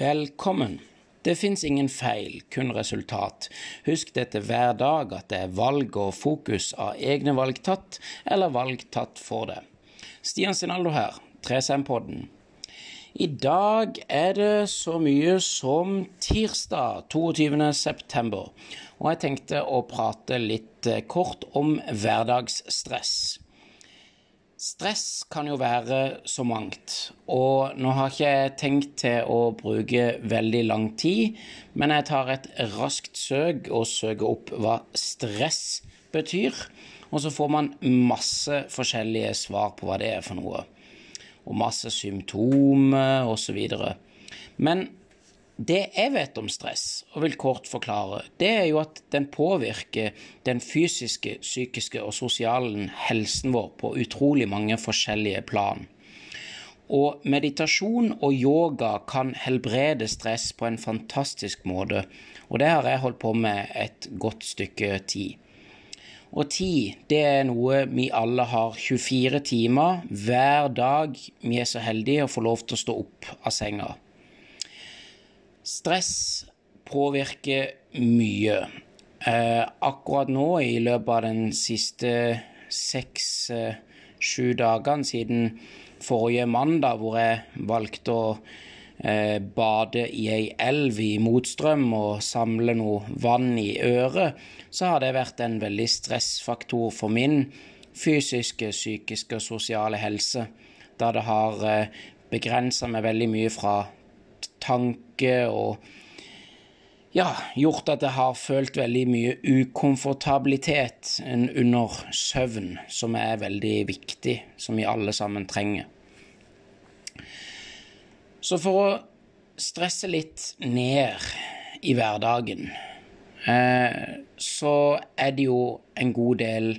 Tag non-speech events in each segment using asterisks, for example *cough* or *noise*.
Velkommen. Det fins ingen feil, kun resultat. Husk dette hver dag, at det er valg og fokus av egne valg tatt, eller valg tatt for det. Stian Sinaldo her, 3SM-podden. I dag er det så mye som tirsdag 22. september, og jeg tenkte å prate litt kort om hverdagsstress. Stress kan jo være så mangt, og nå har ikke jeg tenkt til å bruke veldig lang tid, men jeg tar et raskt søk og søker opp hva stress betyr, og så får man masse forskjellige svar på hva det er for noe, og masse symptomer osv. Men det jeg vet om stress, og vil kort forklare, det er jo at den påvirker den fysiske, psykiske og sosiale helsen vår på utrolig mange forskjellige plan. Og meditasjon og yoga kan helbrede stress på en fantastisk måte, og det har jeg holdt på med et godt stykke tid. Og tid, det er noe vi alle har 24 timer hver dag vi er så heldige å få lov til å stå opp av senga. Stress påvirker mye. Eh, akkurat nå, i løpet av den siste seks-sju eh, dagene siden forrige mandag, hvor jeg valgte å eh, bade i ei elv i motstrøm og samle noe vann i øret, så har det vært en veldig stressfaktor for min fysiske, psykiske og sosiale helse, da det har eh, begrensa meg veldig mye fra tanke og ja, gjort at jeg har følt veldig mye ukomfortabilitet under søvn, som er veldig viktig, som vi alle sammen trenger. Så for å stresse litt ned i hverdagen, eh, så er det jo en god del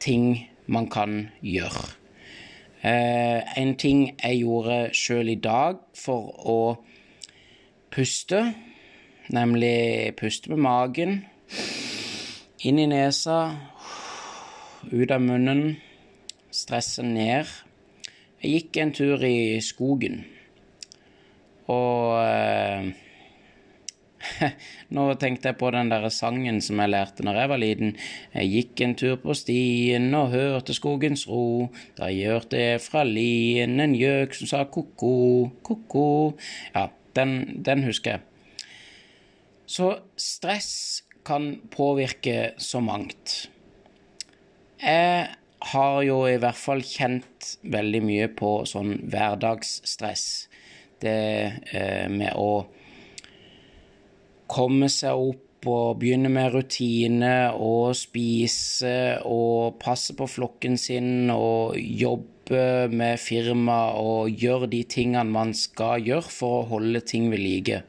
ting man kan gjøre. Eh, en ting jeg gjorde sjøl i dag for å puste, nemlig puste med magen, inn i nesa, ut av munnen, stresse ned. Jeg gikk en tur i skogen, og eh, *laughs* Nå tenkte jeg på den der sangen som jeg lærte når jeg var liten. Jeg gikk en tur på stien og hørte skogens ro. Da hørte jeg fra lien en gjøk som sa ko-ko, ko-ko. Ja, den, den husker jeg. Så stress kan påvirke så mangt. Jeg har jo i hvert fall kjent veldig mye på sånn hverdagsstress. Det eh, med å komme seg opp og begynne med rutine og spise og passe på flokken sin og jobbe jobbe med firma og gjøre de tingene man skal gjøre for å holde ting ved like.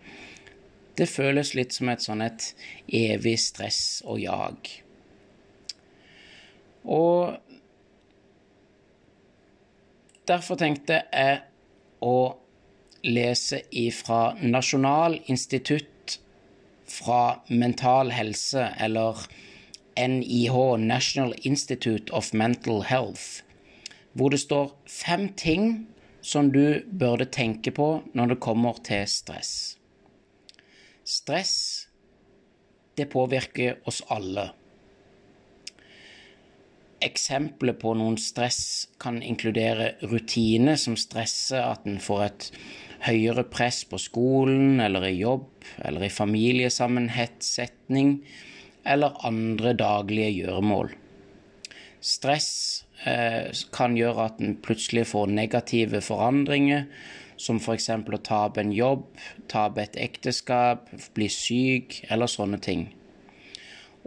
Det føles litt som et sånn et evig stress og jag. Og derfor tenkte jeg å lese ifra Nasjonal institutt fra mental helse, eller NIH, National Institute of Mental Health hvor det står fem ting som du burde tenke på når det kommer til stress. Stress, det påvirker oss alle. Eksempler på noen stress kan inkludere rutine som stresser at en får et høyere press på skolen eller i jobb eller i familiesammensetning eller andre daglige gjøremål. Stress kan gjøre at en plutselig får negative forandringer, som f.eks. å tape en jobb, tape et ekteskap, bli syk eller sånne ting.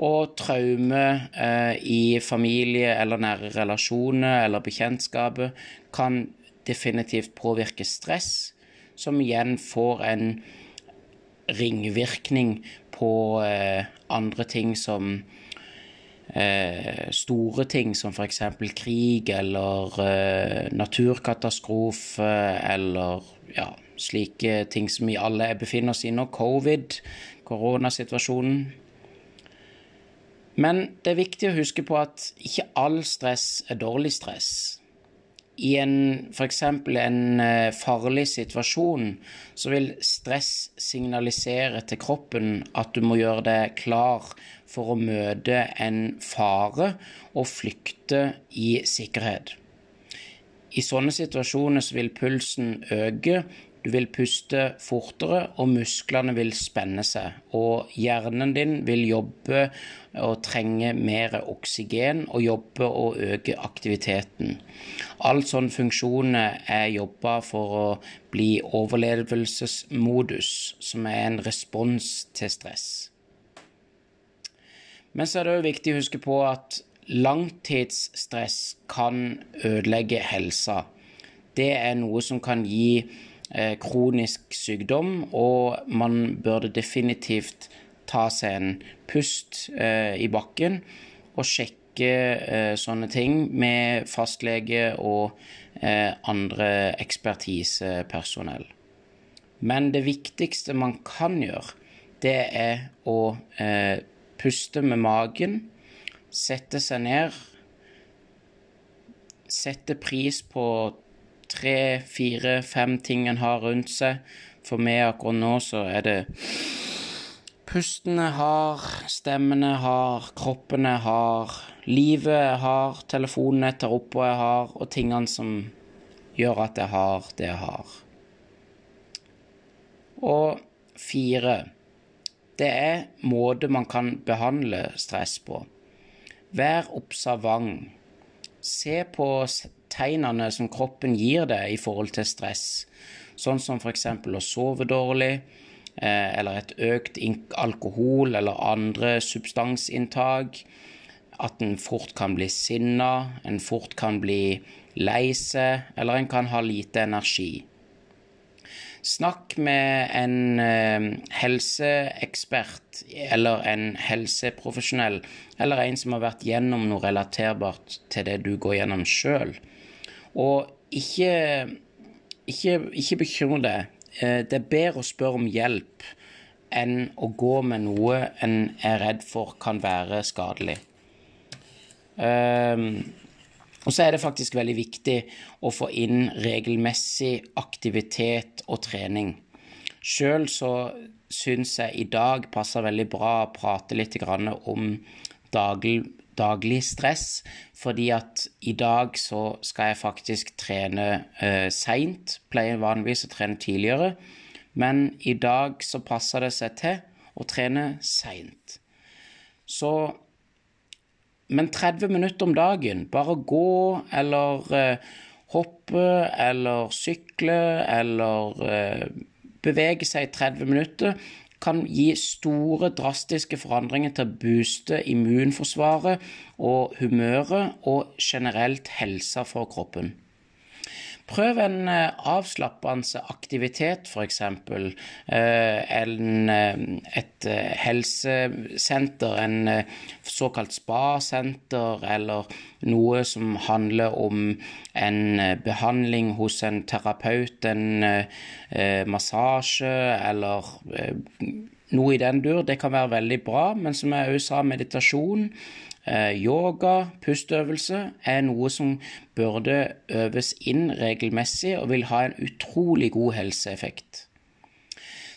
Og traume eh, i familie eller nære relasjoner eller bekjentskapet kan definitivt påvirke stress, som igjen får en ringvirkning på eh, andre ting som eh, store ting som f.eks. krig eller eh, naturkatastrofe eller ja, slike ting som vi alle befinner oss i nå. Covid, koronasituasjonen. Men det er viktig å huske på at ikke all stress er dårlig stress. I en f.eks. en eh, farlig situasjon, så vil stress signalisere til kroppen at du må gjøre deg klar for å møte en fare og flykte i sikkerhet. I sånne situasjoner så vil pulsen øke, du vil puste fortere, og musklene vil spenne seg. Og hjernen din vil jobbe og trenge mer oksygen og jobbe og øke aktiviteten. All sånne funksjoner er jobba for å bli overlevelsesmodus, som er en respons til stress. Men så er det òg viktig å huske på at langtidsstress kan ødelegge helsa. Det er noe som kan gi kronisk sykdom, og man burde definitivt ta seg en pust eh, i bakken og sjekke eh, sånne ting med fastlege og eh, andre ekspertisepersonell. Men det viktigste man kan gjøre, det er å eh, puste med magen, sette seg ned, sette pris på tre, fire, fem ting en har rundt seg. For meg akkurat nå så er det Pustene har, stemmene har, kroppene har, livet jeg har, telefonen jeg tar opp og jeg har, og tingene som gjør at jeg har det jeg har. Og fire det er måte man kan behandle stress på. Vær observant. Se på tegnene som kroppen gir deg i forhold til stress, sånn som f.eks. å sove dårlig, eh, eller et økt alkohol eller andre substansinntak. At en fort kan bli sinna, en fort kan bli lei seg, eller en kan ha lite energi. Snakk med en eh, helseekspert eller en helseprofesjonell, eller en som har vært gjennom noe relaterbart til det du går gjennom sjøl. Og ikke, ikke, ikke bekymre deg. Eh, det er bedre å spørre om hjelp enn å gå med noe en er redd for kan være skadelig. Um, og så er det faktisk veldig viktig å få inn regelmessig aktivitet og trening. Sjøl så syns jeg i dag passer veldig bra å prate litt om daglig, daglig stress, fordi at i dag så skal jeg faktisk trene eh, seint. Pleier vanligvis å trene tidligere, men i dag så passer det seg til å trene seint. Så men 30 minutter om dagen, bare gå eller uh, hoppe eller sykle eller uh, bevege seg i 30 minutter, kan gi store, drastiske forandringer til å booste immunforsvaret og humøret og generelt helsa for kroppen. Prøv en eh, avslappende aktivitet, f.eks. Eh, eh, et helsesenter, en såkalt spasenter, eller noe som handler om en behandling hos en terapeut, en massasje, eller noe i den dur. Det kan være veldig bra, men som jeg også sa, meditasjon Eh, yoga, pustøvelse er noe som burde øves inn regelmessig og vil ha en utrolig god helseeffekt.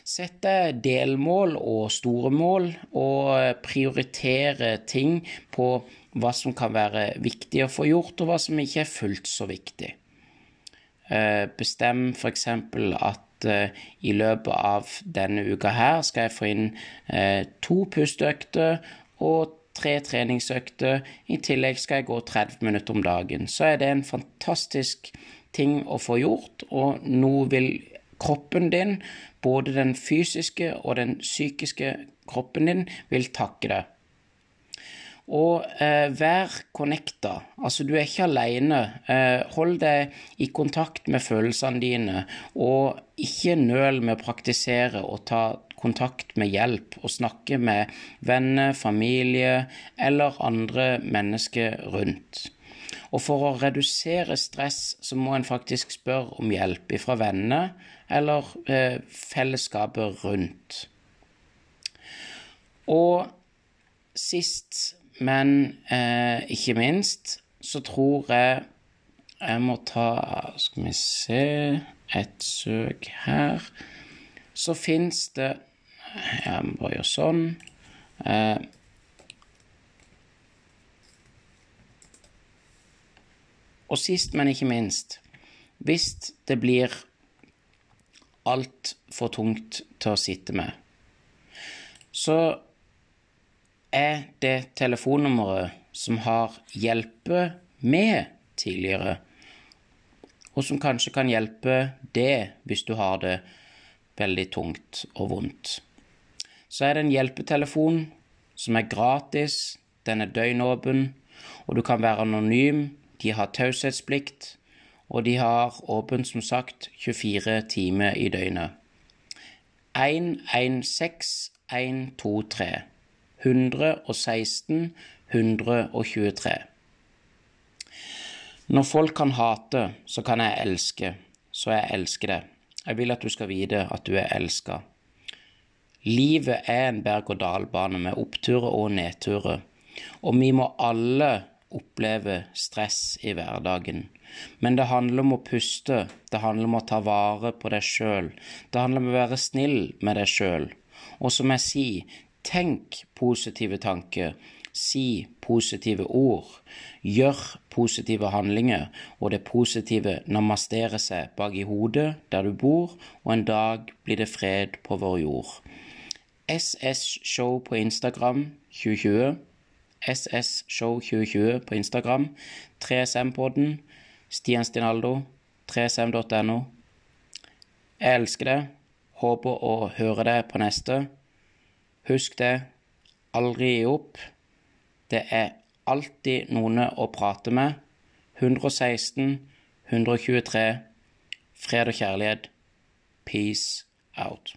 Sett deg delmål og store mål, og prioritere ting på hva som kan være viktig å få gjort, og hva som ikke er fullt så viktig. Eh, bestem f.eks. at eh, i løpet av denne uka her skal jeg få inn to pusteøkter og tre treningsøkter. I tillegg skal jeg gå 30 minutter om dagen. Så er det en fantastisk ting å få gjort, og nå vil kroppen din, både den fysiske og den psykiske kroppen din, vil takke deg. Og eh, vær connecta. Altså, du er ikke alene. Eh, hold deg i kontakt med følelsene dine, og ikke nøl med å praktisere og ta kontakt med hjelp og snakke med venner, familie eller andre mennesker rundt. Og for å redusere stress så må en faktisk spørre om hjelp fra venner eller eh, fellesskapet rundt. Og sist, men eh, ikke minst, så tror jeg Jeg må ta Skal vi se Et søk her. Så fins det Jeg må bare gjøre sånn. Eh, og sist, men ikke minst, hvis det blir altfor tungt til å sitte med, så er det telefonnummeret som har hjelpe med tidligere, og som kanskje kan hjelpe det hvis du har det veldig tungt og vondt. Så er det en hjelpetelefon som er gratis, den er døgnåpen, og du kan være anonym. De har taushetsplikt, og de har åpent, som sagt, 24 timer i døgnet. 116 123 116 123 Når folk kan hate, så kan jeg elske, så jeg elsker det. Jeg vil at du skal vite at du er elska. Livet er en berg-og-dal-bane med oppturer og nedturer, og vi må alle oppleve stress i hverdagen. Men det handler om å puste, det handler om å ta vare på deg sjøl, det handler om å være snill med deg sjøl. Og som jeg sier, tenk positive tanker, si positive ord, gjør positive handlinger, og det positive namasterer seg bak i hodet der du bor, og en dag blir det fred på vår jord. SS Show på Instagram 2020. SS Show 2020 på Instagram. 3SM-podden. Stian Stinaldo. 3sm.no. Jeg elsker deg. Håper å høre deg på neste. Husk det. Aldri gi opp. Det er alltid noen å prate med. 116 123 Fred og kjærlighet. Peace out.